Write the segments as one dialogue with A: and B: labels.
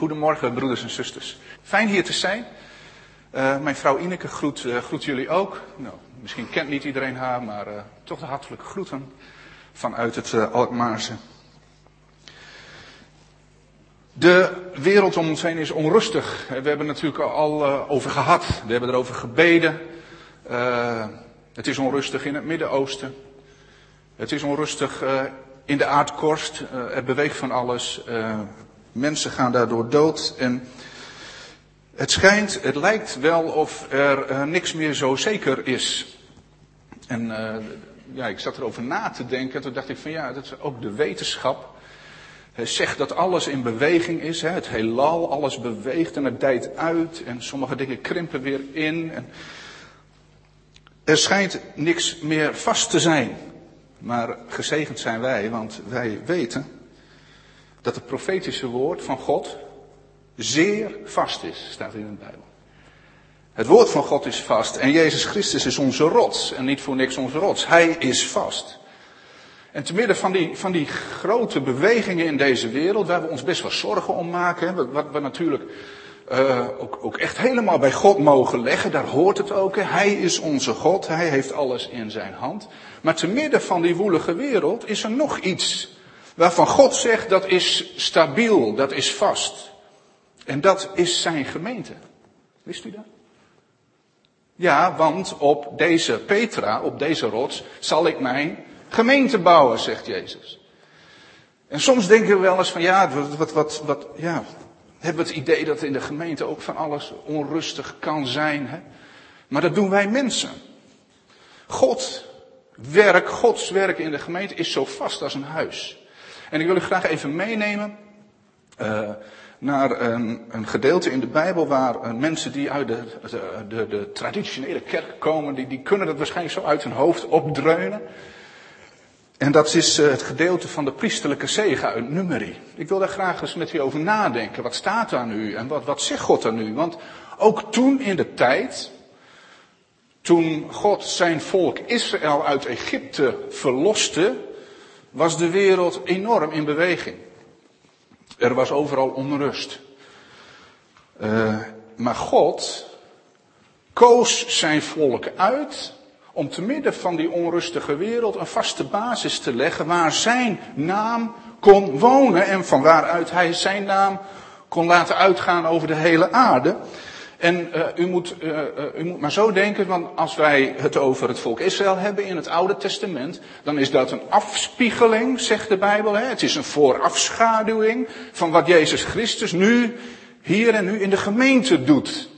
A: Goedemorgen, broeders en zusters. Fijn hier te zijn. Uh, mijn vrouw Ineke groet, uh, groet jullie ook. Nou, misschien kent niet iedereen haar, maar uh, toch de hartelijke groeten vanuit het Alkmaarse. De wereld om ons heen is onrustig. We hebben het natuurlijk al over gehad. We hebben erover gebeden. het is onrustig in het Midden-Oosten. Het is onrustig in de aardkorst. er beweegt van alles. Mensen gaan daardoor dood en het schijnt, het lijkt wel of er uh, niks meer zo zeker is. En uh, ja, ik zat erover na te denken. Toen dacht ik van ja, dat is ook de wetenschap. Zegt dat alles in beweging is. Het heelal, alles beweegt en het dijt uit. En sommige dingen krimpen weer in. Er schijnt niks meer vast te zijn. Maar gezegend zijn wij, want wij weten dat het profetische woord van God zeer vast is, staat in de Bijbel. Het woord van God is vast en Jezus Christus is onze rots en niet voor niks onze rots. Hij is vast. En te midden van die, van die grote bewegingen in deze wereld, waar we ons best wel zorgen om maken, wat we natuurlijk uh, ook, ook echt helemaal bij God mogen leggen, daar hoort het ook. Hij is onze God, hij heeft alles in zijn hand. Maar te midden van die woelige wereld is er nog iets waarvan God zegt dat is stabiel, dat is vast. En dat is zijn gemeente. Wist u dat? Ja, want op deze Petra, op deze rots, zal ik mijn gemeente bouwen, zegt Jezus. En soms denken we wel eens van ja, wat, wat, wat, ja, hebben we het idee dat in de gemeente ook van alles onrustig kan zijn. Hè? Maar dat doen wij mensen. God werk, Gods werk in de gemeente is zo vast als een huis. En ik wil u graag even meenemen uh, naar een, een, gedeelte in de Bijbel waar uh, mensen die uit de, de, de, traditionele kerk komen, die, die kunnen dat waarschijnlijk zo uit hun hoofd opdreunen. En dat is uh, het gedeelte van de priesterlijke zegen uit Numeri. Ik wil daar graag eens met u over nadenken. Wat staat daar nu en wat, wat zegt God daar nu? Want ook toen in de tijd, toen God zijn volk Israël uit Egypte verloste, was de wereld enorm in beweging. Er was overal onrust. Uh, maar God koos zijn volk uit om te midden van die onrustige wereld een vaste basis te leggen waar zijn naam kon wonen en van waaruit hij zijn naam kon laten uitgaan over de hele aarde. En uh, u, moet, uh, u moet maar zo denken, want als wij het over het volk Israël hebben in het Oude Testament, dan is dat een afspiegeling, zegt de Bijbel. Hè? Het is een voorafschaduwing van wat Jezus Christus nu, hier en nu in de gemeente doet.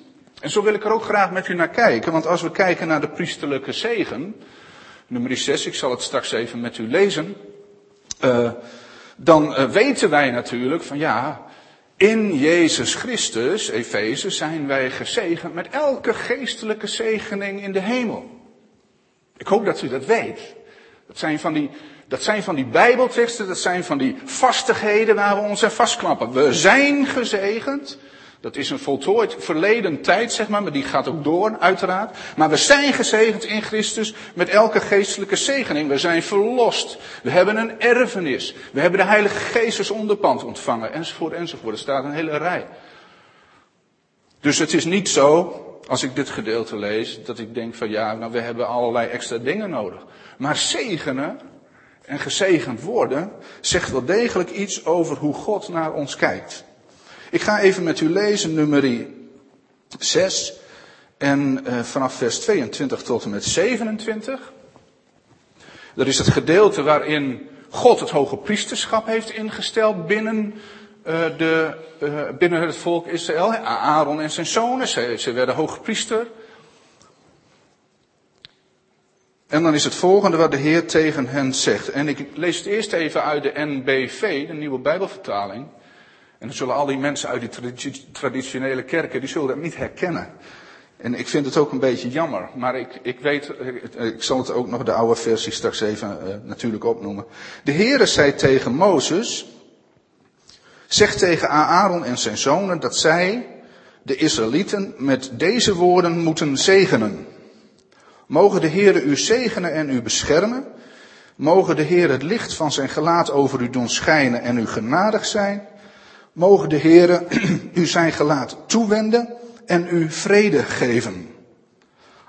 A: En zo wil ik er ook graag met u naar kijken, want als we kijken naar de priesterlijke zegen, nummer 6, ik zal het straks even met u lezen, dan weten wij natuurlijk van ja, in Jezus Christus, Efeze, zijn wij gezegend met elke geestelijke zegening in de hemel. Ik hoop dat u dat weet. Dat zijn van die, dat zijn van die bijbelteksten, dat zijn van die vastigheden waar we ons aan vastklappen. We zijn gezegend dat is een voltooid verleden tijd, zeg maar, maar die gaat ook door, uiteraard. Maar we zijn gezegend in Christus met elke geestelijke zegening. We zijn verlost. We hebben een erfenis. We hebben de Heilige Geest als onderpand ontvangen, enzovoort, enzovoort. Er staat een hele rij. Dus het is niet zo, als ik dit gedeelte lees, dat ik denk van ja, nou we hebben allerlei extra dingen nodig. Maar zegenen en gezegend worden zegt wel degelijk iets over hoe God naar ons kijkt. Ik ga even met u lezen nummer 6 en uh, vanaf vers 22 tot en met 27. Dat is het gedeelte waarin God het hoge priesterschap heeft ingesteld binnen, uh, de, uh, binnen het volk Israël. Aaron en zijn zonen, ze, ze werden hoge priester. En dan is het volgende wat de Heer tegen hen zegt. En ik lees het eerst even uit de NBV, de nieuwe Bijbelvertaling. En dan zullen al die mensen uit die traditionele kerken, die zullen dat niet herkennen. En ik vind het ook een beetje jammer, maar ik, ik weet, ik zal het ook nog de oude versie straks even uh, natuurlijk opnoemen. De Heere zei tegen Mozes, zeg tegen Aaron en zijn zonen dat zij, de Israëlieten, met deze woorden moeten zegenen. Mogen de Heere u zegenen en u beschermen. Mogen de Heer het licht van zijn gelaat over u doen schijnen en u genadig zijn.
B: Mogen de Heere u zijn gelaat toewenden en u vrede geven.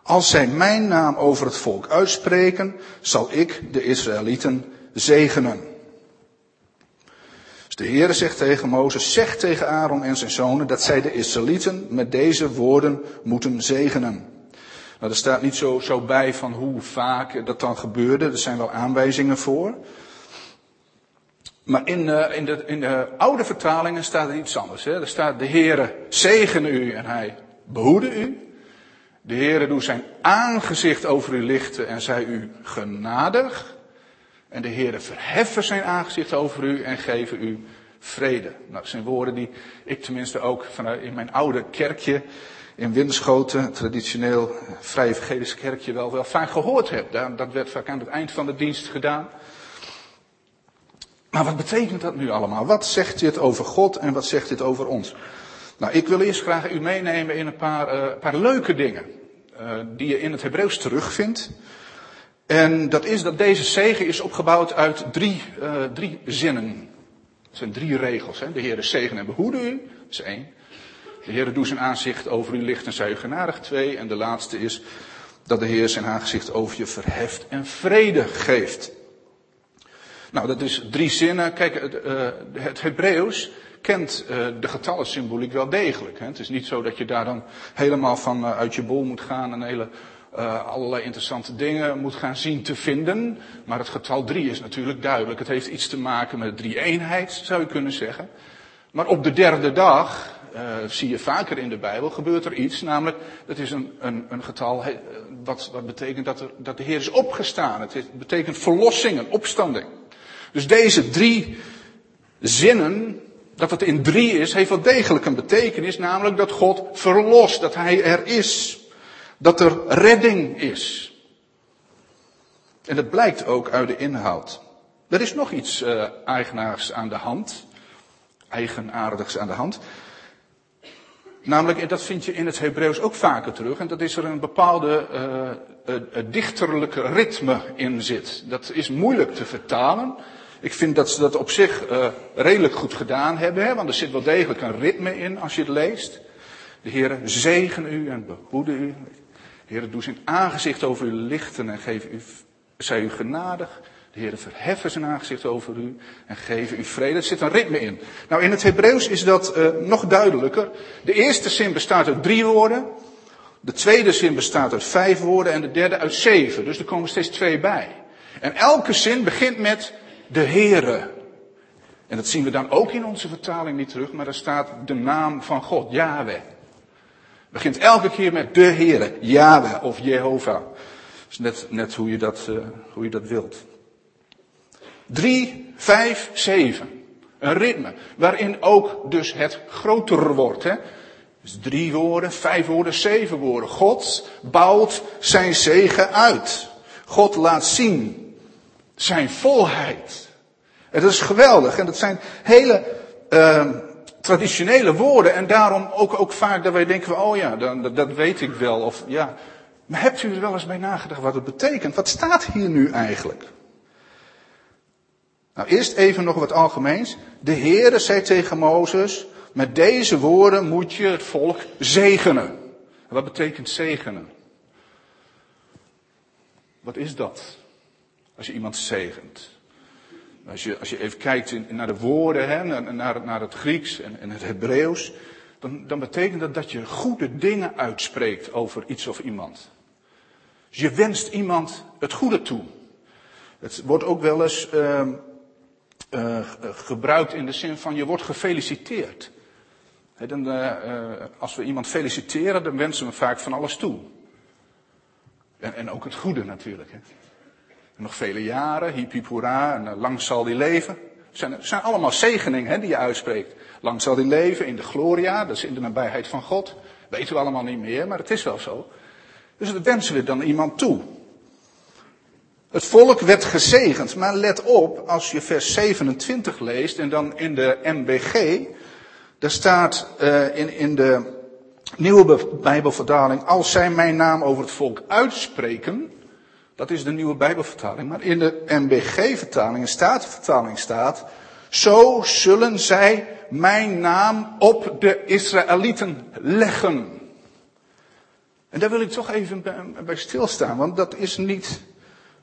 B: Als zij mijn naam over het volk uitspreken, zal ik de Israëlieten zegenen. Dus de Heere zegt tegen Mozes, zeg tegen Aaron en zijn zonen dat zij de Israëlieten met deze woorden moeten zegenen. Nou, er staat niet zo, zo bij van hoe vaak dat dan gebeurde. Er zijn wel aanwijzingen voor. Maar in, uh, in, de, in de oude vertalingen staat er iets anders. Hè? Er staat de Heere zegen u en hij behoede u. De Heere doet zijn aangezicht over u lichten en zij u genadig. En de Heere verheffen zijn aangezicht over u en geven u vrede. Nou, dat zijn woorden die ik tenminste ook vanuit in mijn oude kerkje in Winschoten, traditioneel vrij evangelisch kerkje, wel, wel vaak gehoord heb. Dat werd vaak aan het eind van de dienst gedaan. Maar wat betekent dat nu allemaal? Wat zegt dit over God en wat zegt dit over ons? Nou, ik wil eerst graag u meenemen in een paar, uh, paar leuke dingen. Uh, die je in het Hebreeuws terugvindt. En dat is dat deze zegen is opgebouwd uit drie, uh, drie zinnen. Het zijn drie regels. Hè? De is zegen en behoede u. Dat is één. De Heer doet zijn aanzicht over u licht en zij u genadig. Twee. En de laatste is dat de Heer zijn aangezicht over je verheft en vrede geeft. Nou, dat is drie zinnen. Kijk, het, uh, het Hebreeuws kent uh, de getallensymboliek wel degelijk. Hè? Het is niet zo dat je daar dan helemaal van uh, uit je bol moet gaan en hele, allerlei interessante dingen moet gaan zien te vinden. Maar het getal drie is natuurlijk duidelijk. Het heeft iets te maken met drie eenheid, zou je kunnen zeggen. Maar op de derde dag, zie je vaker in de Bijbel, gebeurt er iets. Namelijk, dat is een, een, een getal wat, wat betekent dat, dat de Heer is opgestaan. Het betekent verlossing, een opstanding. Dus deze drie zinnen, dat het in drie is, heeft wel degelijk een betekenis, namelijk dat God verlost, dat Hij er is, dat er redding is. En dat blijkt ook uit de inhoud. Er is nog iets uh, eigenaars aan de hand, eigenaardigs aan de hand. Namelijk, en dat vind je in het Hebreeuws ook vaker terug, en dat is er een bepaalde uh, dichterlijke ritme in zit. Dat is moeilijk te vertalen. Ik vind dat ze dat op zich uh, redelijk goed gedaan hebben, hè, want er zit wel degelijk een ritme in als je het leest. De Heere zegen u en behoede u. De Heere doet zijn aangezicht over u lichten en geef u, zij u genadig. De Heere verheffen zijn aangezicht over u en geven u vrede. Er zit een ritme in. Nou, in het Hebreeuws is dat uh, nog duidelijker. De eerste zin bestaat uit drie woorden. De tweede zin bestaat uit vijf woorden en de derde uit zeven. Dus er komen steeds twee bij. En elke zin begint met de Heere. En dat zien we dan ook in onze vertaling niet terug, maar er staat de naam van God, Yahweh. Begint elke keer met de Heere, Yahweh of Jehovah. Dat is net, net hoe, je dat, uh, hoe je dat wilt. Drie, vijf, zeven. Een ritme, waarin ook dus het groter wordt. Hè? Dus drie woorden, vijf woorden, zeven woorden. God bouwt zijn zegen uit. God laat zien zijn volheid. Dat is geweldig. En dat zijn hele uh, traditionele woorden. En daarom ook, ook vaak dat wij denken oh ja, dat, dat weet ik wel. Of ja. Maar hebt u er wel eens bij nagedacht wat het betekent? Wat staat hier nu eigenlijk? Nou, eerst even nog wat algemeens. De Heere zei tegen Mozes, met deze woorden moet je het volk zegenen. En wat betekent zegenen? Wat is dat? Als je iemand zegent. Als je, als je even kijkt in, naar de woorden, hè, naar, naar het Grieks en, en het Hebreeuws, dan, dan betekent dat dat je goede dingen uitspreekt over iets of iemand. Dus je wenst iemand het goede toe. Het wordt ook wel eens uh, uh, gebruikt in de zin van je wordt gefeliciteerd. Dan, uh, als we iemand feliciteren, dan wensen we vaak van alles toe. En, en ook het goede natuurlijk. Hè. Nog vele jaren, hiep en lang zal die leven. Het zijn, zijn allemaal zegeningen hè, die je uitspreekt. Lang zal die leven in de gloria, dat is in de nabijheid van God. Weten we allemaal niet meer, maar het is wel zo. Dus dat wensen we dan iemand toe. Het volk werd gezegend, maar let op, als je vers 27 leest en dan in de MBG, daar staat uh, in, in de nieuwe Bijbelvertaling, als zij mijn naam over het volk uitspreken, dat is de nieuwe Bijbelvertaling. Maar in de NBG-vertaling, in Statenvertaling staat, Zo zullen zij mijn naam op de Israëlieten leggen. En daar wil ik toch even bij stilstaan, want dat is niet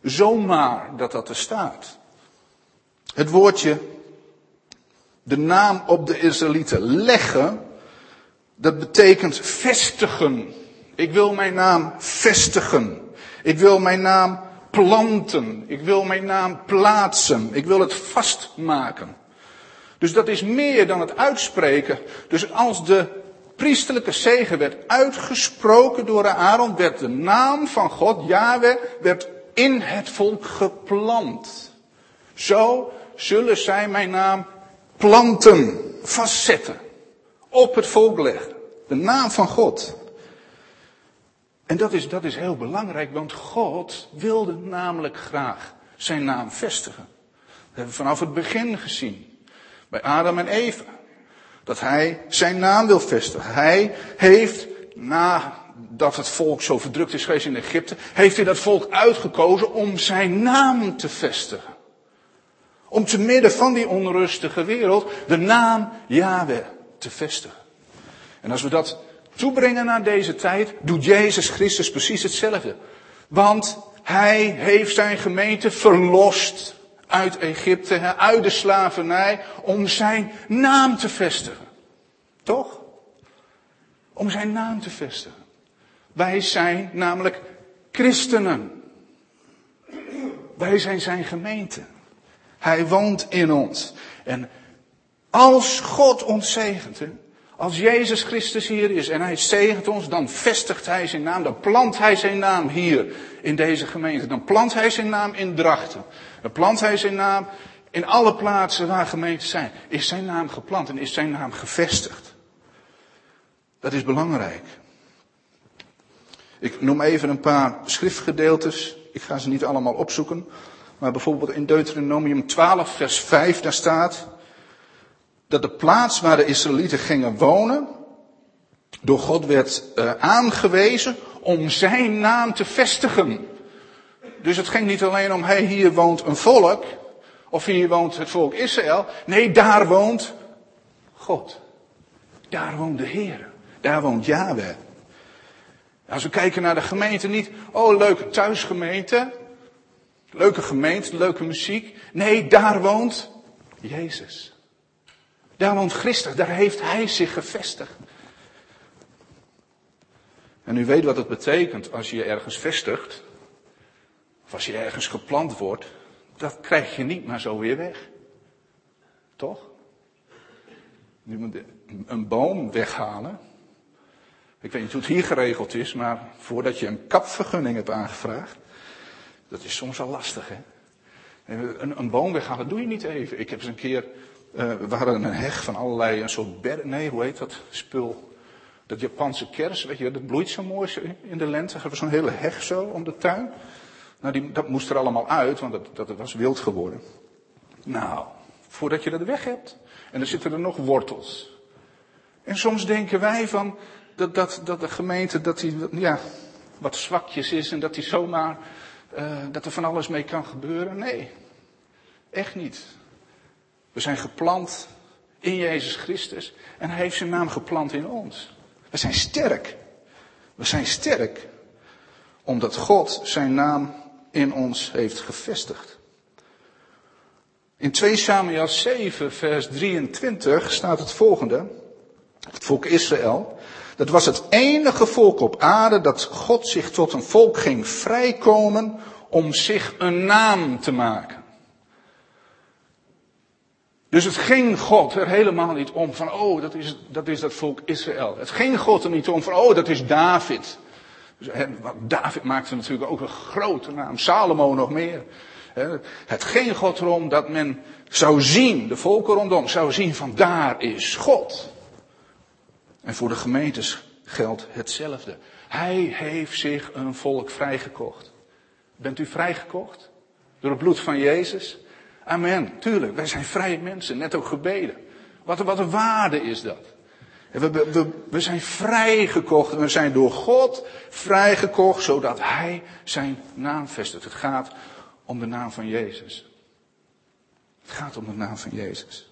B: zomaar dat dat er staat. Het woordje de naam op de Israëlieten leggen, dat betekent vestigen. Ik wil mijn naam vestigen. Ik wil mijn naam planten. Ik wil mijn naam plaatsen. Ik wil het vastmaken. Dus dat is meer dan het uitspreken. Dus als de priesterlijke zegen werd uitgesproken door Aaron, werd de naam van God, Yahweh, werd in het volk geplant. Zo zullen zij mijn naam planten, vastzetten, op het volk leggen. De naam van God. En dat is, dat is heel belangrijk, want God wilde namelijk graag zijn naam vestigen. Dat hebben we vanaf het begin gezien. Bij Adam en Eva. Dat hij zijn naam wil vestigen. Hij heeft, nadat het volk zo verdrukt is geweest in Egypte, heeft hij dat volk uitgekozen om zijn naam te vestigen. Om te midden van die onrustige wereld de naam Yahweh te vestigen. En als we dat toebrengen naar deze tijd, doet Jezus Christus precies hetzelfde. Want hij heeft zijn gemeente verlost uit Egypte, uit de slavernij, om zijn naam te vestigen. Toch? Om zijn naam te vestigen. Wij zijn namelijk christenen. Wij zijn zijn gemeente. Hij woont in ons. En als God ons zegent, als Jezus Christus hier is en hij zegent ons, dan vestigt hij zijn naam, dan plant hij zijn naam hier in deze gemeente. Dan plant hij zijn naam in Drachten. Dan plant hij zijn naam in alle plaatsen waar gemeenten zijn. Is zijn naam geplant en is zijn naam gevestigd. Dat is belangrijk. Ik noem even een paar schriftgedeeltes. Ik ga ze niet allemaal opzoeken. Maar bijvoorbeeld in Deuteronomium 12, vers 5, daar staat dat de plaats waar de Israëlieten gingen wonen, door God werd uh, aangewezen om zijn naam te vestigen. Dus het ging niet alleen om, hey, hier woont een volk, of hier woont het volk Israël. Nee, daar woont God. Daar woont de Heer. Daar woont Yahweh. Als we kijken naar de gemeente, niet, oh leuke thuisgemeente, leuke gemeente, leuke muziek. Nee, daar woont Jezus. Daar woont Christus, daar heeft Hij zich gevestigd. En u weet wat het betekent als je ergens vestigt, of als je ergens geplant wordt, dat krijg je niet maar zo weer weg. Toch? Je moet een boom weghalen. Ik weet niet hoe het hier geregeld is, maar voordat je een kapvergunning hebt aangevraagd, dat is soms al lastig, hè? Een, een boom weghalen doe je niet even. Ik heb eens een keer uh, we hadden een heg van allerlei, een soort ber, nee, hoe heet dat spul? Dat Japanse kers, weet je, dat bloeit zo mooi in de lente. We hebben zo'n hele heg zo om de tuin. Nou, die, dat moest er allemaal uit, want dat, dat was wild geworden. Nou, voordat je dat weg hebt. En dan zitten er nog wortels. En soms denken wij van, dat, dat, dat de gemeente, dat die, ja, wat zwakjes is en dat die zomaar, uh, dat er van alles mee kan gebeuren. Nee, echt niet. We zijn geplant in Jezus Christus en Hij heeft zijn naam geplant in ons. We zijn sterk. We zijn sterk omdat God zijn naam in ons heeft gevestigd. In 2 Samuel 7, vers 23 staat het volgende. Het volk Israël. Dat was het enige volk op aarde dat God zich tot een volk ging vrijkomen om zich een naam te maken. Dus het ging God er helemaal niet om van, oh, dat is, dat is dat volk Israël. Het ging God er niet om van, oh, dat is David. Dus, David maakte natuurlijk ook een grote naam, Salomo nog meer. Het ging God erom dat men zou zien, de volken rondom, zou zien van daar is God. En voor de gemeentes geldt hetzelfde. Hij heeft zich een volk vrijgekocht. Bent u vrijgekocht? Door het bloed van Jezus? Amen. Tuurlijk, wij zijn vrije mensen, net ook gebeden. Wat, wat een waarde is dat. We, we, we zijn vrijgekocht. We zijn door God vrijgekocht, zodat Hij zijn naam vestigt. Het gaat om de naam van Jezus. Het gaat om de naam van Jezus.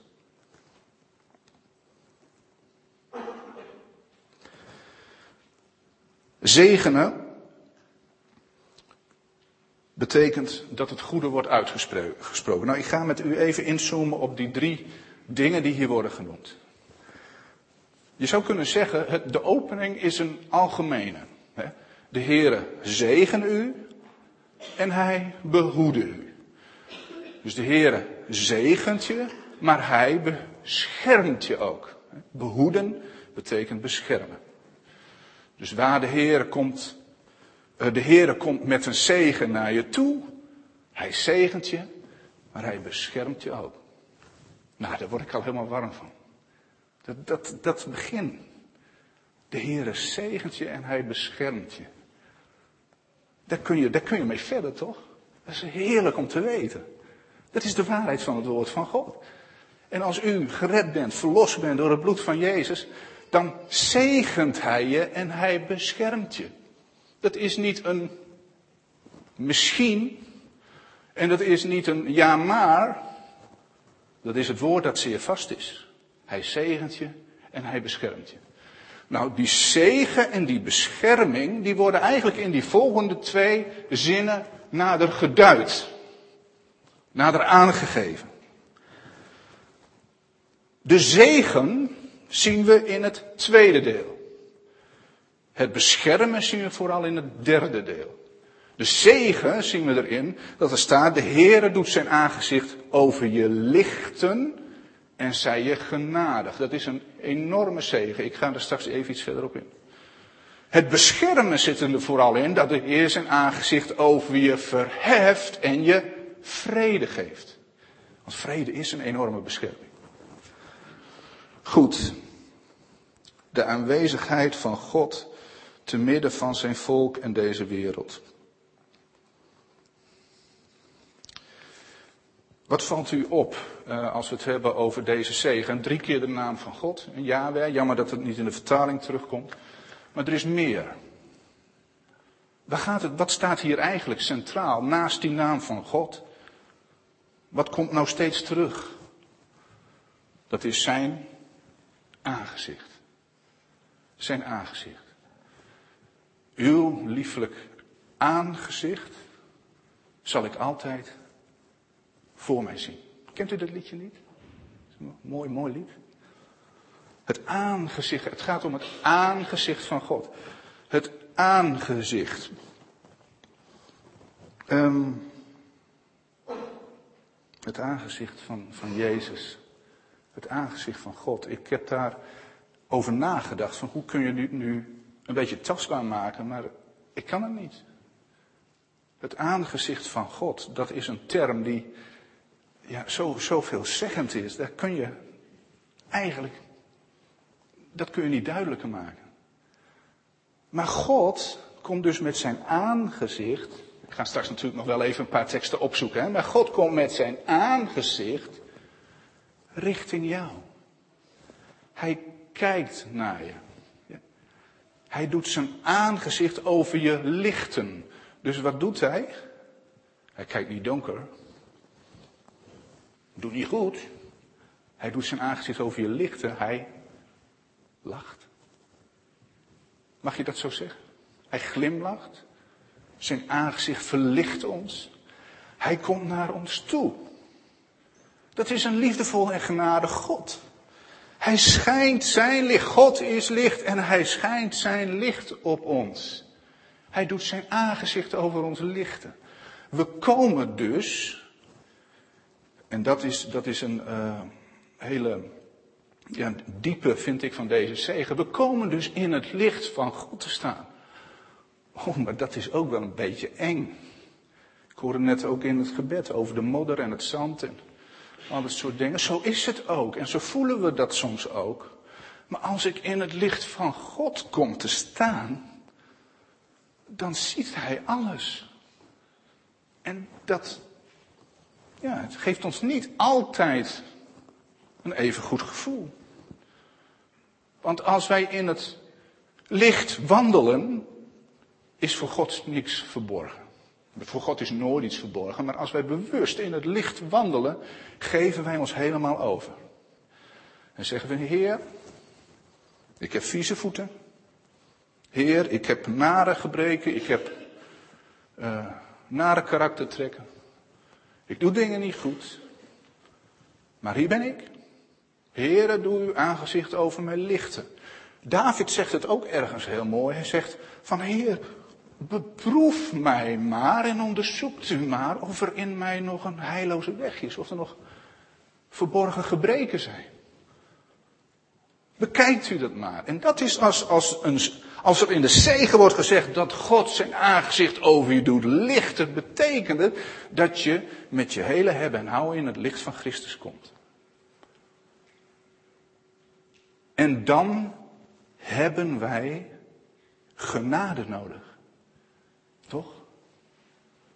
B: Zegenen betekent dat het goede wordt uitgesproken. Nou, ik ga met u even inzoomen op die drie dingen die hier worden genoemd. Je zou kunnen zeggen, de opening is een algemene. De Heere zegen u en hij behoede u. Dus de Heere zegent je, maar hij beschermt je ook. Behoeden betekent beschermen. Dus waar de Heere komt, de Heere komt met een zegen naar je toe. Hij zegent je, maar hij beschermt je ook. Nou, daar word ik al helemaal warm van. Dat, dat, dat begin. De Heere zegent je en hij beschermt je. Daar kun, je, daar kun je mee verder, toch? Dat is heerlijk om te weten. Dat is de waarheid van het woord van God. En als u gered bent, verlost bent door het bloed van Jezus, dan zegent hij je en hij beschermt je. Dat is niet een misschien en dat is niet een ja maar. Dat is het woord dat zeer vast is. Hij zegent je en hij beschermt je. Nou, die zegen en die bescherming, die worden eigenlijk in die volgende twee zinnen nader geduid. Nader aangegeven. De zegen zien we in het tweede deel. Het beschermen zien we vooral in het derde deel. De zegen zien we erin dat er staat, de Heere doet zijn aangezicht over je lichten en zij je genadig. Dat is een enorme zegen. Ik ga er straks even iets verder op in. Het beschermen zit er vooral in dat de Heer zijn aangezicht over je verheft en je vrede geeft. Want vrede is een enorme bescherming. Goed. De aanwezigheid van God te midden van zijn volk en deze wereld. Wat valt u op uh, als we het hebben over deze zegen? Drie keer de naam van God, Yahweh. Jammer dat het niet in de vertaling terugkomt. Maar er is meer. Waar gaat het, wat staat hier eigenlijk centraal naast die naam van God? Wat komt nou steeds terug? Dat is zijn aangezicht. Zijn aangezicht. Uw lieflijk aangezicht zal ik altijd voor mij zien. Kent u dat liedje niet? mooi, mooi lied. Het aangezicht, het gaat om het aangezicht van God. Het aangezicht. Um, het aangezicht van, van Jezus. Het aangezicht van God. Ik heb daar over nagedacht van hoe kun je nu, nu een beetje tastbaar maken, maar ik kan het niet. Het aangezicht van God, dat is een term die ja, zo, zo veelzeggend is. Daar kun je eigenlijk, dat kun je niet duidelijker maken. Maar God komt dus met zijn aangezicht. Ik ga straks natuurlijk nog wel even een paar teksten opzoeken. Hè, maar God komt met zijn aangezicht richting jou. Hij kijkt naar je. Hij doet zijn aangezicht over je lichten. Dus wat doet hij? Hij kijkt niet donker. Doet niet goed. Hij doet zijn aangezicht over je lichten. Hij lacht. Mag je dat zo zeggen? Hij glimlacht. Zijn aangezicht verlicht ons. Hij komt naar ons toe. Dat is een liefdevol en genadig God. Hij schijnt zijn licht. God is licht en hij schijnt zijn licht op ons. Hij doet zijn aangezicht over ons lichten. We komen dus, en dat is, dat is een uh, hele ja, diepe, vind ik, van deze zegen. We komen dus in het licht van God te staan. Oh, maar dat is ook wel een beetje eng. Ik hoorde net ook in het gebed over de modder en het zand en al dat soort dingen. Zo is het ook. En zo voelen we dat soms ook. Maar als ik in het licht van God kom te staan, dan ziet Hij alles. En dat, ja, het geeft ons niet altijd een even goed gevoel. Want als wij in het licht wandelen, is voor God niks verborgen. Voor God is nooit iets verborgen, maar als wij bewust in het licht wandelen, geven wij ons helemaal over. En zeggen we, Heer, ik heb vieze voeten. Heer, ik heb nare gebreken, ik heb uh, nare karaktertrekken. Ik doe dingen niet goed. Maar hier ben ik. Heere, doe uw aangezicht over mij lichten. David zegt het ook ergens heel mooi. Hij zegt van Heer, beproef mij maar en onderzoekt u maar of er in mij nog een heilloze weg is. Of er nog verborgen gebreken zijn. Bekijkt u dat maar. En dat is als, als, een, als er in de zegen wordt gezegd dat God zijn aangezicht over je doet lichten, betekent dat je met je hele hebben en houden in het licht van Christus komt. En dan hebben wij genade nodig. Toch?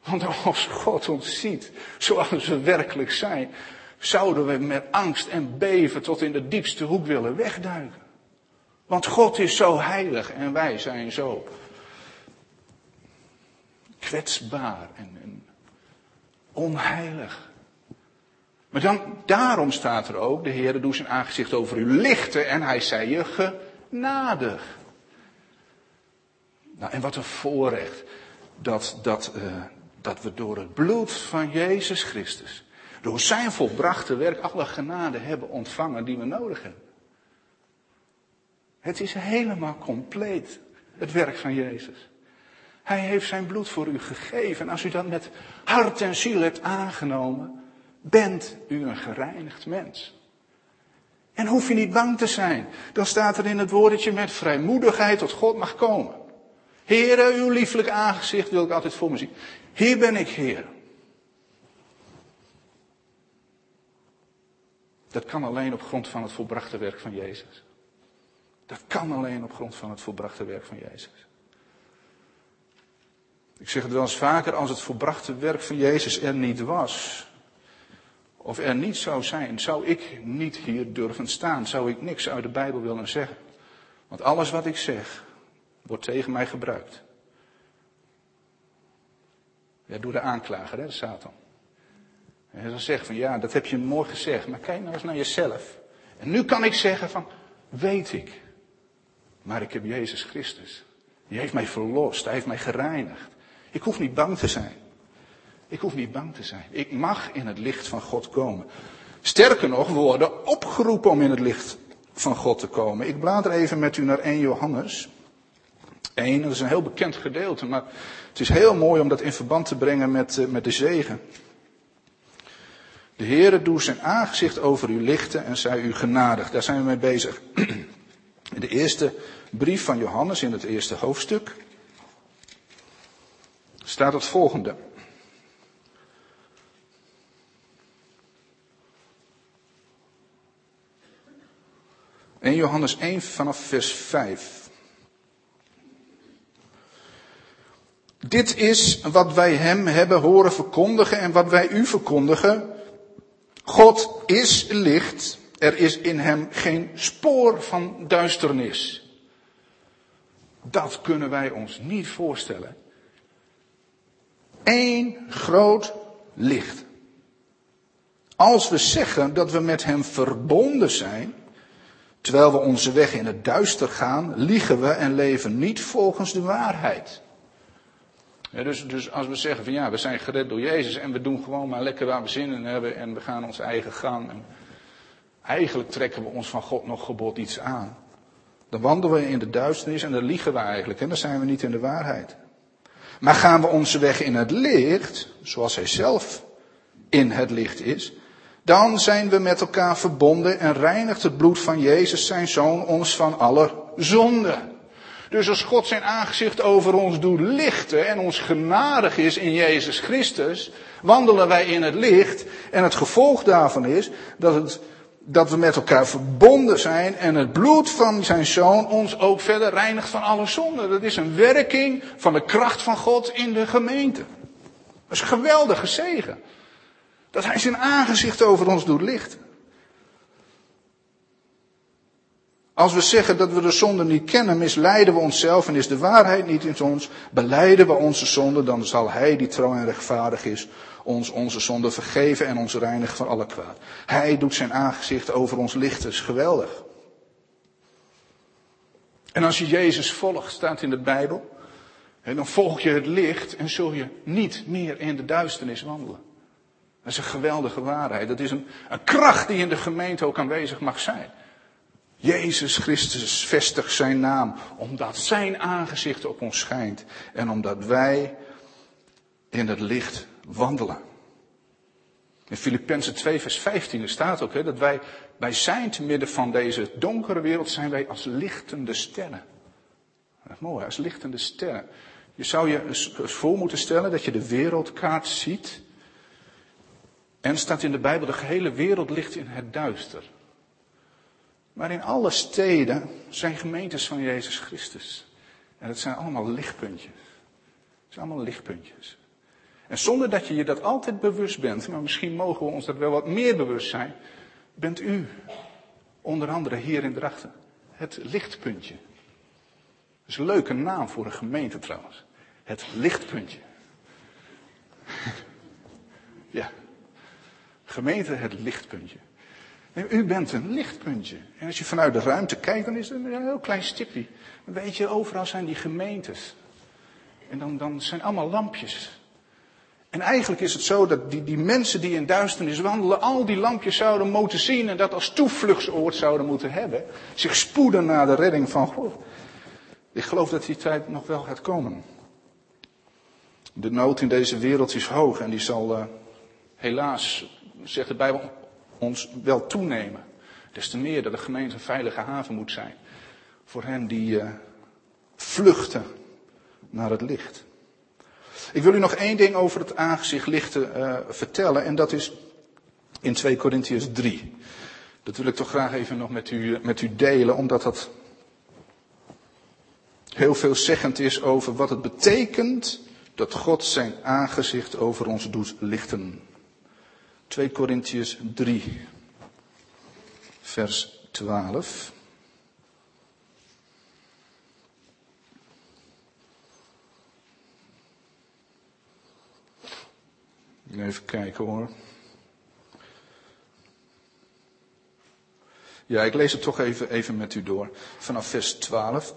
B: Want als God ons ziet zoals we werkelijk zijn, zouden we met angst en beven tot in de diepste hoek willen wegduiken. Want God is zo heilig en wij zijn zo kwetsbaar en, onheilig. Maar dan, daarom staat er ook, de Heer doet zijn aangezicht over u lichten en hij zei je genadig. Nou, en wat een voorrecht dat, dat, uh, dat we door het bloed van Jezus Christus, door zijn volbrachte werk, alle genade hebben ontvangen die we nodig hebben. Het is helemaal compleet, het werk van Jezus. Hij heeft zijn bloed voor u gegeven. En als u dat met hart en ziel hebt aangenomen, bent u een gereinigd mens. En hoef je niet bang te zijn. Dan staat er in het woord dat je met vrijmoedigheid tot God mag komen. Heere, uw lieflijk aangezicht wil ik altijd voor me zien. Hier ben ik, Heer. Dat kan alleen op grond van het volbrachte werk van Jezus. Dat kan alleen op grond van het volbrachte werk van Jezus. Ik zeg het wel eens vaker, als het volbrachte werk van Jezus er niet was, of er niet zou zijn, zou ik niet hier durven staan. Zou ik niks uit de Bijbel willen zeggen. Want alles wat ik zeg, wordt tegen mij gebruikt. Ja, door de aanklager, hè, de Satan. En zal zeggen van ja, dat heb je mooi gezegd, maar kijk nou eens naar jezelf. En nu kan ik zeggen van, weet ik. Maar ik heb Jezus Christus. Die heeft mij verlost, hij heeft mij gereinigd. Ik hoef niet bang te zijn. Ik hoef niet bang te zijn. Ik mag in het licht van God komen. Sterker nog, we worden opgeroepen om in het licht van God te komen. Ik blader even met u naar 1 Johannes. 1, dat is een heel bekend gedeelte, maar het is heel mooi om dat in verband te brengen met, eh, met de zegen. De Heere doet zijn aangezicht over u lichten en zij u genadig. Daar zijn we mee bezig. In de eerste brief van Johannes, in het eerste hoofdstuk, staat het volgende. 1 Johannes 1 vanaf vers 5. Dit is wat wij hem hebben horen verkondigen en wat wij u verkondigen. God is licht. Er is in hem geen spoor van duisternis. Dat kunnen wij ons niet voorstellen. Eén groot licht. Als we zeggen dat we met hem verbonden zijn, Terwijl we onze weg in het duister gaan, liegen we en leven niet volgens de waarheid. Dus, dus als we zeggen van ja, we zijn gered door Jezus en we doen gewoon maar lekker waar we zin in hebben en we gaan ons eigen gang. En eigenlijk trekken we ons van God nog gebod iets aan. Dan wandelen we in de duisternis en dan liegen we eigenlijk en dan zijn we niet in de waarheid. Maar gaan we onze weg in het licht, zoals Hij zelf in het licht is, dan zijn we met elkaar verbonden en reinigt het bloed van Jezus, zijn zoon, ons van alle zonde. Dus als God zijn aangezicht over ons doet lichten en ons genadig is in Jezus Christus, wandelen wij in het licht. En het gevolg daarvan is dat, het, dat we met elkaar verbonden zijn en het bloed van zijn zoon ons ook verder reinigt van alle zonde. Dat is een werking van de kracht van God in de gemeente. Dat is een geweldige zegen. Dat hij zijn aangezicht over ons doet lichten. Als we zeggen dat we de zonde niet kennen, misleiden we onszelf en is de waarheid niet in ons, beleiden we onze zonde, dan zal Hij die trouw en rechtvaardig is, ons onze zonde vergeven en ons reinigen van alle kwaad. Hij doet zijn aangezicht over ons licht, dat is geweldig. En als je Jezus volgt, staat in de Bijbel, dan volg je het licht en zul je niet meer in de duisternis wandelen. Dat is een geweldige waarheid. Dat is een, een kracht die in de gemeente ook aanwezig mag zijn. Jezus Christus vestigt zijn naam, omdat zijn aangezicht op ons schijnt en omdat wij in het licht wandelen. In Filippenzen 2 vers 15 staat ook hè, dat wij, wij zijn te midden van deze donkere wereld, zijn wij als lichtende sterren. Dat mooi, als lichtende sterren. Je zou je eens voor moeten stellen dat je de wereldkaart ziet. En staat in de Bijbel, de gehele wereld ligt in het duister. Maar in alle steden zijn gemeentes van Jezus Christus. En het zijn allemaal lichtpuntjes. Het zijn allemaal lichtpuntjes. En zonder dat je je dat altijd bewust bent, maar misschien mogen we ons dat wel wat meer bewust zijn, bent u, onder andere hier in Drachten, het lichtpuntje. Dat is een leuke naam voor een gemeente trouwens. Het lichtpuntje. ja. Gemeente het lichtpuntje. U bent een lichtpuntje. En als je vanuit de ruimte kijkt, dan is het een heel klein stipje. Weet je, overal zijn die gemeentes. En dan, dan zijn allemaal lampjes. En eigenlijk is het zo dat die, die mensen die in duisternis wandelen, al die lampjes zouden moeten zien en dat als toevluchtsoord zouden moeten hebben. Zich spoeden naar de redding van God. Ik geloof dat die tijd nog wel gaat komen. De nood in deze wereld is hoog en die zal uh, helaas, zegt de Bijbel, ons wel toenemen. Des te meer dat de gemeente een veilige haven moet zijn voor hen die uh, vluchten naar het licht. Ik wil u nog één ding over het aangezicht lichten uh, vertellen en dat is in 2 Korintiërs 3. Dat wil ik toch graag even nog met u, met u delen, omdat dat heel veelzeggend is over wat het betekent dat God zijn aangezicht over ons doet lichten. 2 Korintiërs 3, vers 12. Even kijken hoor. Ja, ik lees het toch even, even met u door. Vanaf vers 12.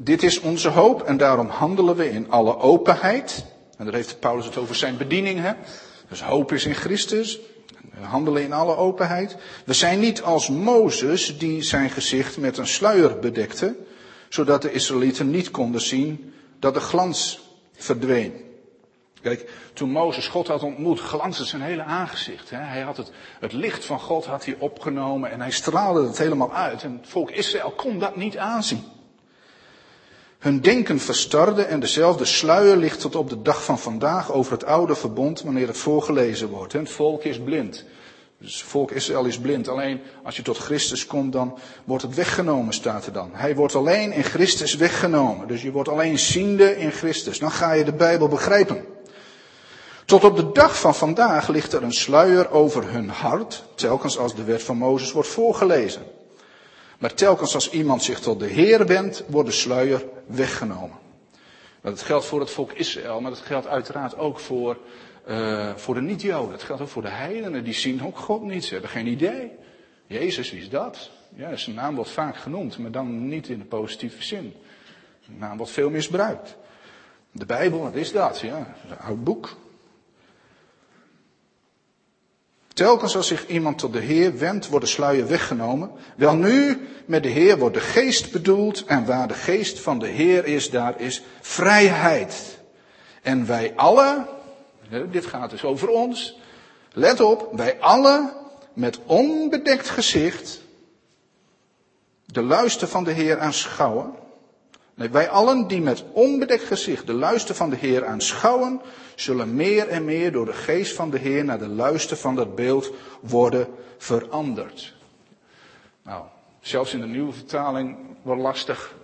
B: Dit is onze hoop en daarom handelen we in alle openheid. En daar heeft Paulus het over zijn bediening. Hè? Dus hoop is in Christus. We handelen in alle openheid. We zijn niet als Mozes die zijn gezicht met een sluier bedekte. Zodat de Israëlieten niet konden zien dat de glans verdween. Kijk, toen Mozes God had ontmoet, glansde zijn hele aangezicht. Hè? Hij had het, het licht van God had hij opgenomen en hij straalde het helemaal uit. En het volk Israël kon dat niet aanzien. Hun denken verstarde en dezelfde sluier ligt tot op de dag van vandaag over het oude verbond wanneer het voorgelezen wordt. Het volk is blind. Dus het volk Israël is blind. Alleen als je tot Christus komt, dan wordt het weggenomen, staat er dan. Hij wordt alleen in Christus weggenomen. Dus je wordt alleen ziende in Christus. Dan ga je de Bijbel begrijpen. Tot op de dag van vandaag ligt er een sluier over hun hart, telkens als de wet van Mozes wordt voorgelezen. Maar telkens als iemand zich tot de Heer wendt, wordt de sluier weggenomen. Dat geldt voor het volk Israël, maar dat geldt uiteraard ook voor, uh, voor de niet-Joden. Dat geldt ook voor de heidenen, die zien ook God niet. Ze hebben geen idee. Jezus, wie is dat? Ja, zijn naam wordt vaak genoemd, maar dan niet in de positieve zin. De naam wordt veel misbruikt. De Bijbel, wat is dat? Ja, een oud boek. Telkens als zich iemand tot de Heer wendt, wordt de sluier weggenomen. Wel nu, met de Heer wordt de geest bedoeld. En waar de geest van de Heer is, daar is vrijheid. En wij alle, dit gaat dus over ons. Let op, wij alle met onbedekt gezicht de luister van de Heer aanschouwen. Wij allen die met onbedekt gezicht de luister van de Heer aanschouwen, zullen meer en meer door de geest van de Heer naar de luister van dat beeld worden veranderd. Nou, zelfs in de nieuwe vertaling wel lastig.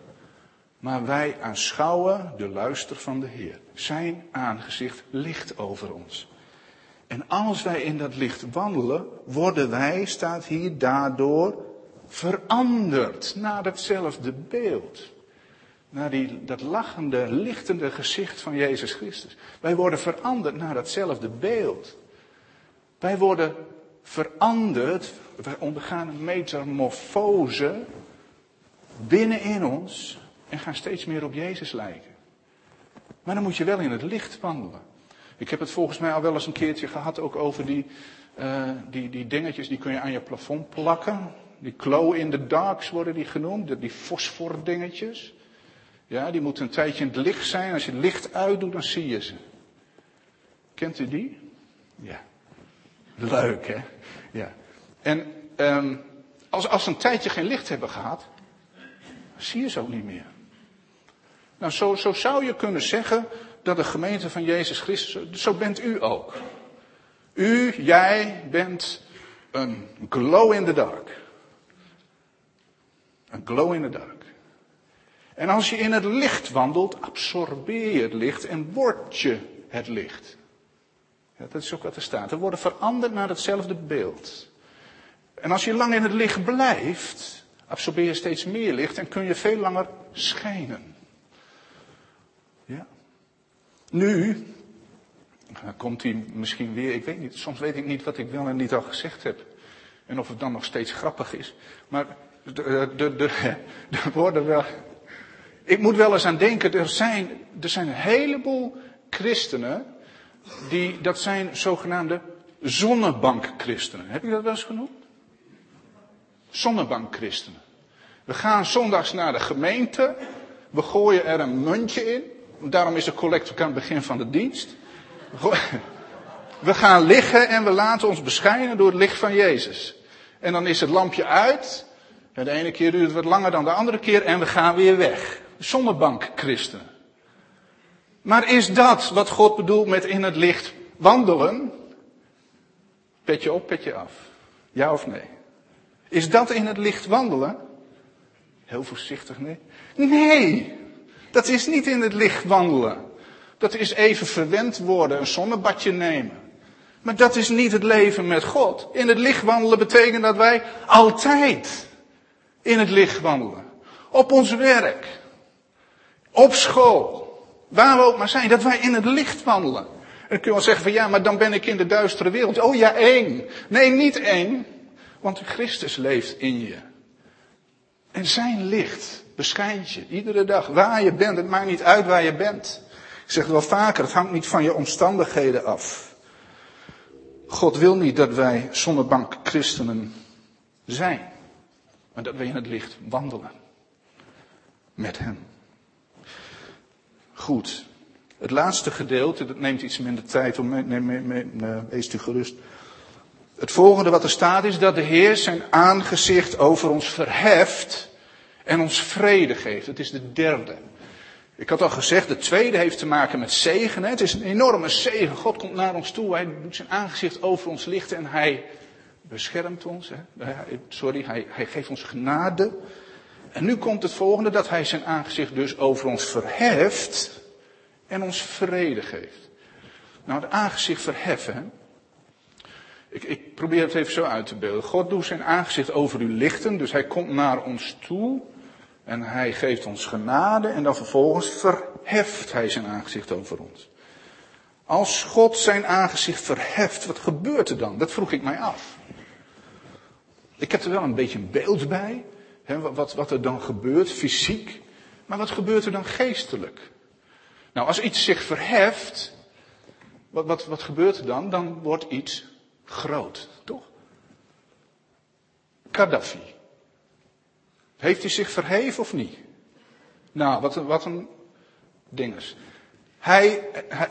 B: Maar wij aanschouwen de luister van de Heer. Zijn aangezicht ligt over ons. En als wij in dat licht wandelen, worden wij, staat hier, daardoor veranderd naar hetzelfde beeld. Naar die, dat lachende, lichtende gezicht van Jezus Christus. Wij worden veranderd naar datzelfde beeld. Wij worden veranderd, wij ondergaan een metamorfose binnenin ons en gaan steeds meer op Jezus lijken. Maar dan moet je wel in het licht wandelen. Ik heb het volgens mij al wel eens een keertje gehad ook over die, uh, die, die dingetjes die kun je aan je plafond plakken. Die glow in the darks worden die genoemd, die fosfordingetjes. Ja, die moeten een tijdje in het licht zijn. Als je het licht uitdoet, dan zie je ze. Kent u die? Ja. Leuk, hè? Ja. En um, als, als ze een tijdje geen licht hebben gehad, zie je ze ook niet meer. Nou, zo, zo zou je kunnen zeggen dat de gemeente van Jezus Christus, zo bent u ook. U, jij bent een glow in the dark. Een glow in the dark. En als je in het licht wandelt, absorbeer je het licht en word je het licht. Ja, dat is ook wat er staat. We worden veranderd naar hetzelfde beeld. En als je lang in het licht blijft, absorbeer je steeds meer licht en kun je veel langer schijnen. Ja. Nu, komt hij misschien weer, ik weet niet, soms weet ik niet wat ik wel en niet al gezegd heb. En of het dan nog steeds grappig is. Maar er worden wel. Ik moet wel eens aan denken, er zijn, er zijn een heleboel christenen. Die, dat zijn zogenaamde zonnebankchristenen. Heb je dat wel eens genoemd? Zonnebankchristenen. We gaan zondags naar de gemeente. We gooien er een muntje in. Daarom is de collecte aan het begin van de dienst. We gaan liggen en we laten ons beschijnen door het licht van Jezus. En dan is het lampje uit. En de ene keer duurt het wat langer dan de andere keer en we gaan weer weg. Zonnebank christen. Maar is dat wat God bedoelt met in het licht wandelen? Petje op, petje af. Ja of nee? Is dat in het licht wandelen? Heel voorzichtig nee. Nee, dat is niet in het licht wandelen. Dat is even verwend worden, een zonnebadje nemen. Maar dat is niet het leven met God. In het licht wandelen betekent dat wij altijd in het licht wandelen. Op ons werk. Op school. Waar we ook maar zijn. Dat wij in het licht wandelen. En dan kun je wel zeggen van ja, maar dan ben ik in de duistere wereld. Oh ja, één. Nee, niet één. Want Christus leeft in je. En zijn licht beschijnt je iedere dag. Waar je bent, het maakt niet uit waar je bent. Ik zeg het wel vaker, het hangt niet van je omstandigheden af. God wil niet dat wij zonnebank christenen zijn. Maar dat we in het licht wandelen. Met Hem. Goed. Het laatste gedeelte, dat neemt iets minder tijd om, nee, nee, nee, wees u gerust. Het volgende wat er staat is dat de Heer zijn aangezicht over ons verheft en ons vrede geeft. Het is de derde. Ik had al gezegd, de tweede heeft te maken met zegen. Het is een enorme zegen. God komt naar ons toe, hij doet zijn aangezicht over ons lichten en hij beschermt ons. Sorry, hij geeft ons genade. En nu komt het volgende, dat hij zijn aangezicht dus over ons verheft en ons vrede geeft. Nou, het aangezicht verheffen. Ik, ik probeer het even zo uit te beelden. God doet zijn aangezicht over u lichten, dus hij komt naar ons toe en hij geeft ons genade en dan vervolgens verheft hij zijn aangezicht over ons. Als God zijn aangezicht verheft, wat gebeurt er dan? Dat vroeg ik mij af. Ik heb er wel een beetje een beeld bij, hè, wat, wat er dan gebeurt, fysiek. Maar wat gebeurt er dan geestelijk? Nou, als iets zich verheft, wat, wat, wat gebeurt er dan? Dan wordt iets groot, toch? Gaddafi. Heeft hij zich verheven of niet? Nou, wat een, wat een dinges. Hij, hij,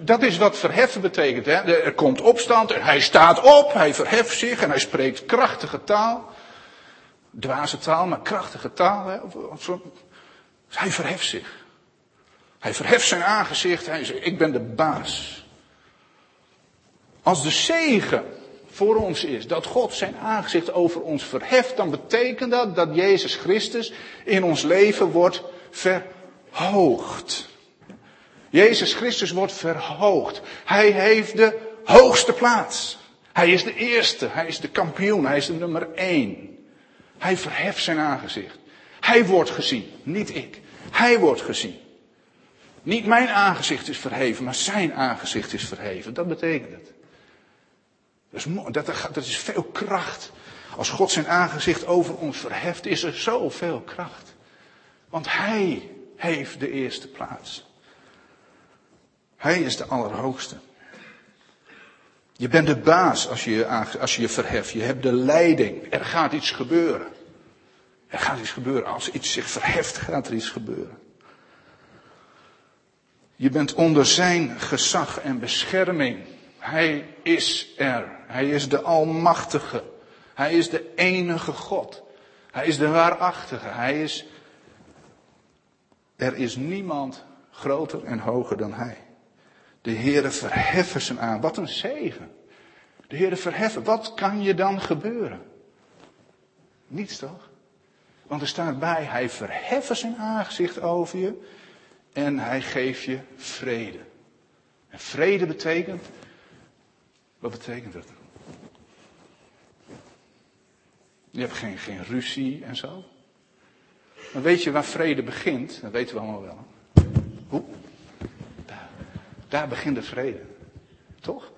B: dat is wat verheffen betekent. Hè? Er komt opstand en hij staat op, hij verheft zich en hij spreekt krachtige taal. Dwaze taal, maar krachtige taal. Hè? Hij verheft zich. Hij verheft zijn aangezicht. Hij zegt, ik ben de baas. Als de zegen voor ons is dat God zijn aangezicht over ons verheft, dan betekent dat dat Jezus Christus in ons leven wordt verhoogd. Jezus Christus wordt verhoogd. Hij heeft de hoogste plaats. Hij is de eerste, hij is de kampioen, hij is de nummer één. Hij verheft zijn aangezicht. Hij wordt gezien, niet ik. Hij wordt gezien. Niet mijn aangezicht is verheven, maar zijn aangezicht is verheven. Dat betekent het. Dat is, dat, dat is veel kracht. Als God zijn aangezicht over ons verheft, is er zoveel kracht. Want Hij heeft de eerste plaats. Hij is de Allerhoogste. Je bent de baas als je, als je je verheft. Je hebt de leiding. Er gaat iets gebeuren. Er gaat iets gebeuren. Als iets zich verheft, gaat er iets gebeuren. Je bent onder zijn gezag en bescherming. Hij is er. Hij is de Almachtige. Hij is de enige God. Hij is de waarachtige. Hij is. Er is niemand groter en hoger dan Hij. De Heere verheffen zijn aan. Wat een zegen. De Heere verheffen. Wat kan je dan gebeuren? Niets toch? Want er staat bij, Hij verheffen zijn aangezicht over je en Hij geeft je vrede. En vrede betekent, wat betekent dat? Je hebt geen, geen ruzie en zo. Maar weet je waar vrede begint? Dat weten we allemaal wel. Hoe? Daar, begint de vrede. Toch?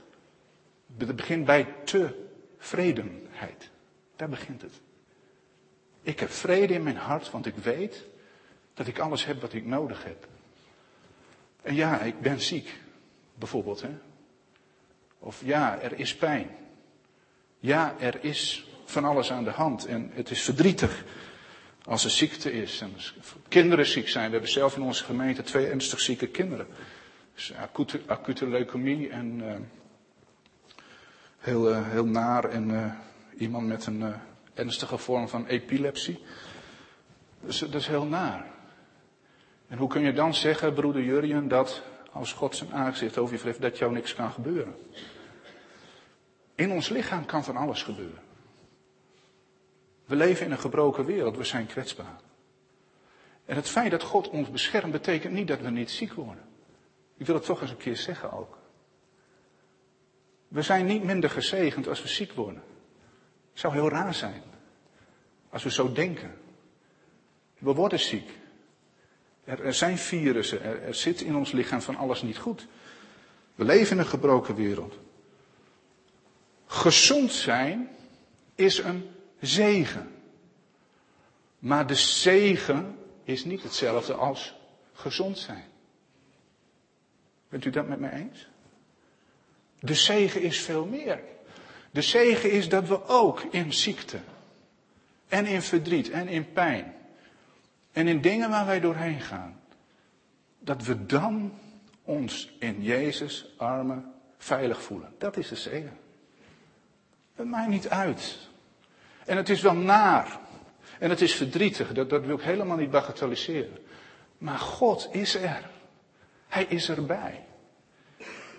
B: Het begint bij tevredenheid. Daar begint het. Ik heb vrede in mijn hart, want ik weet dat ik alles heb wat ik nodig heb. En ja, ik ben ziek, bijvoorbeeld. Hè? Of ja, er is pijn. Ja, er is van alles aan de hand. En het is verdrietig als er ziekte is. En kinderen ziek zijn. We hebben zelf in onze gemeente twee ernstig zieke kinderen. Dus acute, acute leukemie en uh, heel, uh, heel naar. En uh, iemand met een ernstige vorm van epilepsie. Dus dat is heel naar. En hoe kun je dan zeggen, broeder Jurjen, dat als God zijn aangezicht over je verheft, dat jou niks kan gebeuren? In ons lichaam kan van alles gebeuren. We leven in een gebroken wereld, we zijn kwetsbaar. En het feit dat God ons beschermt betekent niet dat we niet ziek worden. Ik wil het toch eens een keer zeggen ook. We zijn niet minder gezegend als we ziek worden. Het zou heel raar zijn. Als we zo denken. We worden ziek. Er, zijn virussen. Er zit in ons lichaam van alles niet goed. We leven in een gebroken wereld. Gezond zijn is een zegen. Maar de zegen is niet hetzelfde als gezond zijn. Bent u dat met mij eens? De zegen is veel meer. De zegen is dat we ook in ziekte en in verdriet en in pijn en in dingen waar wij doorheen gaan, dat we dan ons in Jezus armen veilig voelen. Dat is de zegen. Het maakt niet uit. En het is wel naar. En het is verdrietig. Dat, dat wil ik helemaal niet bagatelliseren. Maar God is er. Hij is erbij.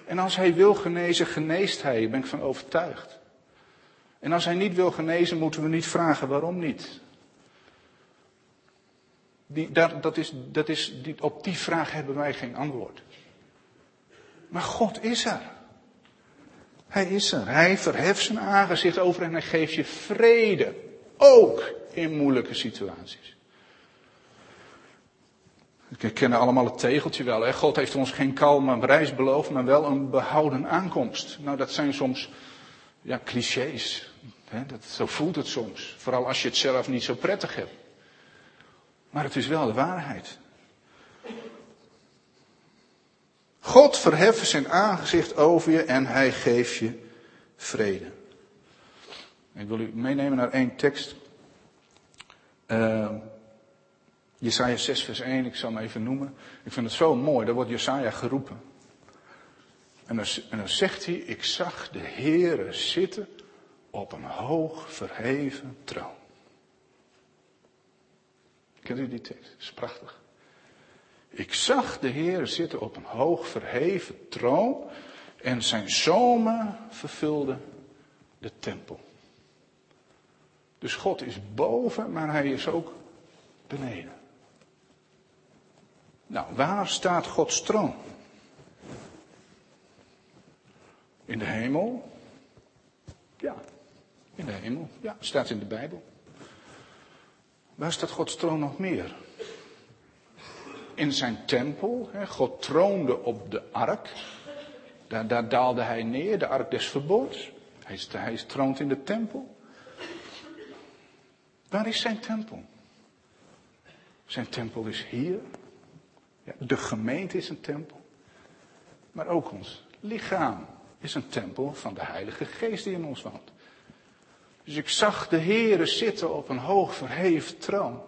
B: En als hij wil genezen, geneest hij. Daar ben ik van overtuigd. En als hij niet wil genezen, moeten we niet vragen waarom niet. Die, dat, dat is, dat is, op die vraag hebben wij geen antwoord. Maar God is er. Hij is er. Hij verheft zijn aangezicht over en hij geeft je vrede. Ook in moeilijke situaties. We kennen allemaal het tegeltje wel. Hè? God heeft ons geen kalme reis beloofd, maar wel een behouden aankomst. Nou, dat zijn soms ja, clichés. Hè? Dat, zo voelt het soms. Vooral als je het zelf niet zo prettig hebt. Maar het is wel de waarheid. God verheft zijn aangezicht over je en hij geeft je vrede. Ik wil u meenemen naar één tekst. Uh, Jesaja 6 vers 1, ik zal hem even noemen. Ik vind het zo mooi, daar wordt Jesaja geroepen. En dan, en dan zegt hij, ik zag de Heere zitten op een hoog verheven troon. Kent u die tekst? Dat is prachtig. Ik zag de Heer zitten op een hoog verheven troon en zijn zomer vervulde de tempel. Dus God is boven, maar hij is ook beneden. Nou, waar staat Gods troon? In de hemel? Ja, in de hemel. Ja, staat in de Bijbel. Waar staat Gods troon nog meer? In zijn tempel. Hè, God troonde op de ark. Daar, daalde hij neer, de ark des verbods. Hij, hij troont in de tempel. Waar is zijn tempel? Zijn tempel is hier. Ja, de gemeente is een tempel. Maar ook ons lichaam is een tempel van de Heilige Geest die in ons woont. Dus ik zag de Heere zitten op een hoog verheven troon.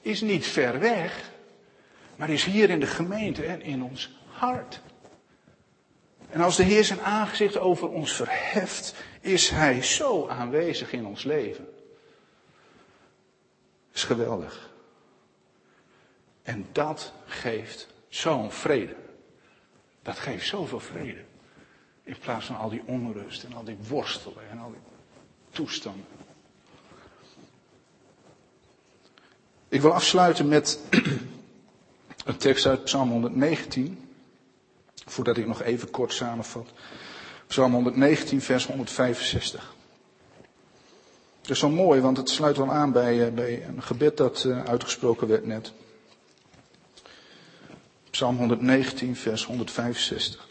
B: Is niet ver weg, maar is hier in de gemeente en in ons hart. En als de Heer zijn aangezicht over ons verheft, is Hij zo aanwezig in ons leven. is geweldig. En dat geeft zo'n vrede. Dat geeft zoveel vrede. In plaats van al die onrust en al die worstelen en al die toestanden. Ik wil afsluiten met een tekst uit Psalm 119. Voordat ik nog even kort samenvat. Psalm 119, vers 165. Het is zo mooi, want het sluit wel aan bij, eh, bij een gebed dat eh, uitgesproken werd net. Psalm 119, vers 165.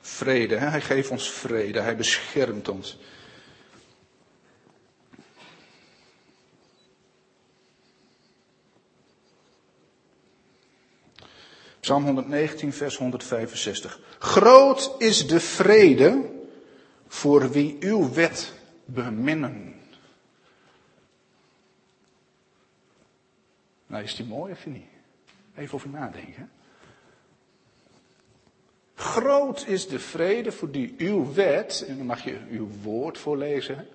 B: Vrede, hè? hij geeft ons vrede, hij beschermt ons. Psalm 119, vers 165. Groot is de vrede voor wie uw wet beminnen. Nou, is die mooi of niet? Even over nadenken. Groot is de vrede voor die uw wet, en dan mag je uw woord voorlezen,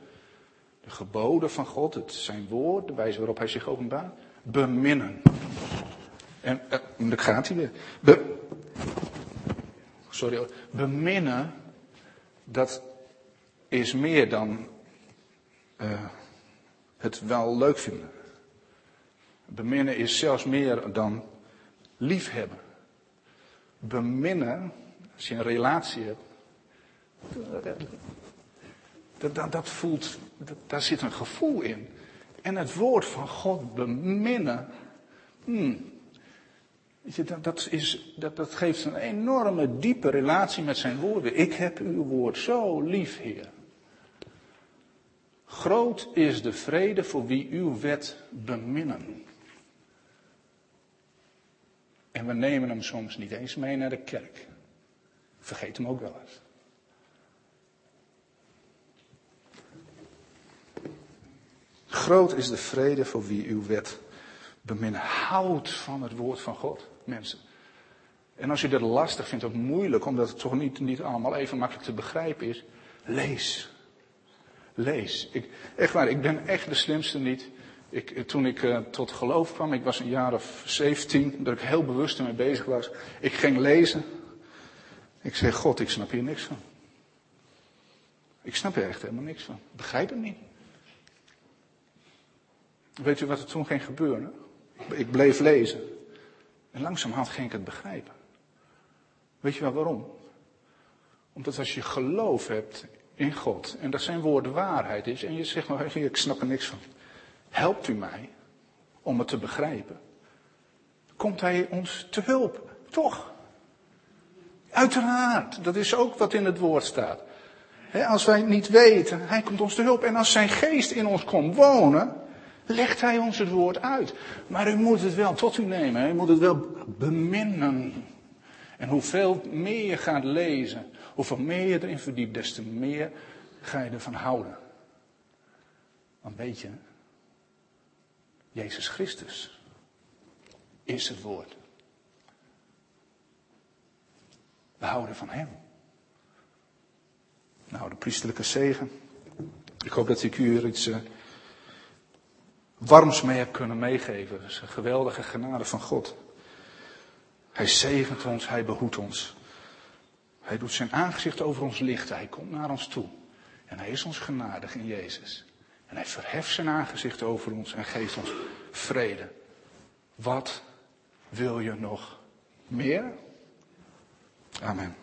B: de geboden van God, het zijn woord, de wijze waarop hij zich openbaart, beminnen. En uh, dan gaat hij weer. Be, sorry, beminnen, dat is meer dan uh, het wel leuk vinden. Beminnen is zelfs meer dan liefhebben. Beminnen, als je een relatie hebt, dat, dat, voelt, dat, daar zit een gevoel in. En het woord van God beminnen, hmm, je, dat, is, dat, dat geeft een enorme diepe relatie met zijn woorden. Ik heb uw woord zo lief, Heer. Groot is de vrede voor wie uw wet beminnen. En we nemen hem soms niet eens mee naar de kerk. Vergeet hem ook wel eens. Groot is de vrede voor wie uw wet beminnen. Houd van het woord van God, mensen. En als je dat lastig vindt, ook moeilijk, omdat het toch niet, niet allemaal even makkelijk te begrijpen is, lees lees. Ik, echt waar, ik ben echt de slimste niet. Ik, toen ik uh, tot geloof kwam, ik was een jaar of 17, dat ik heel bewust ermee bezig was. Ik ging lezen. Ik zei, God, ik snap hier niks van. Ik snap er echt helemaal niks van. Begrijp het niet. Weet je wat er toen ging gebeuren? Ik bleef lezen. En langzamerhand ging ik het begrijpen. Weet je wel waarom? Omdat als je geloof hebt in God. En dat zijn woord waarheid is. En je zegt even, ik snap er niks van. Helpt u mij om het te begrijpen? Komt hij ons te hulp? Toch? Uiteraard, dat is ook wat in het woord staat. als wij het niet weten, hij komt ons te hulp. En als zijn geest in ons komt wonen, legt hij ons het woord uit. Maar u moet het wel tot u nemen, u moet het wel beminnen. En hoeveel meer je gaat lezen, Hoeveel meer je erin verdiept, des te meer ga je ervan houden. Want weet je, Jezus Christus is het woord. We houden van Hem. Nou, de priesterlijke zegen. Ik hoop dat ik u er iets uh, warms mee heb kunnen meegeven. Dat is een geweldige genade van God. Hij zegent ons, hij behoedt ons. Hij doet zijn aangezicht over ons lichten, hij komt naar ons toe. En hij is ons genadig in Jezus. En hij verheft zijn aangezicht over ons en geeft ons vrede. Wat wil je nog meer? Amen.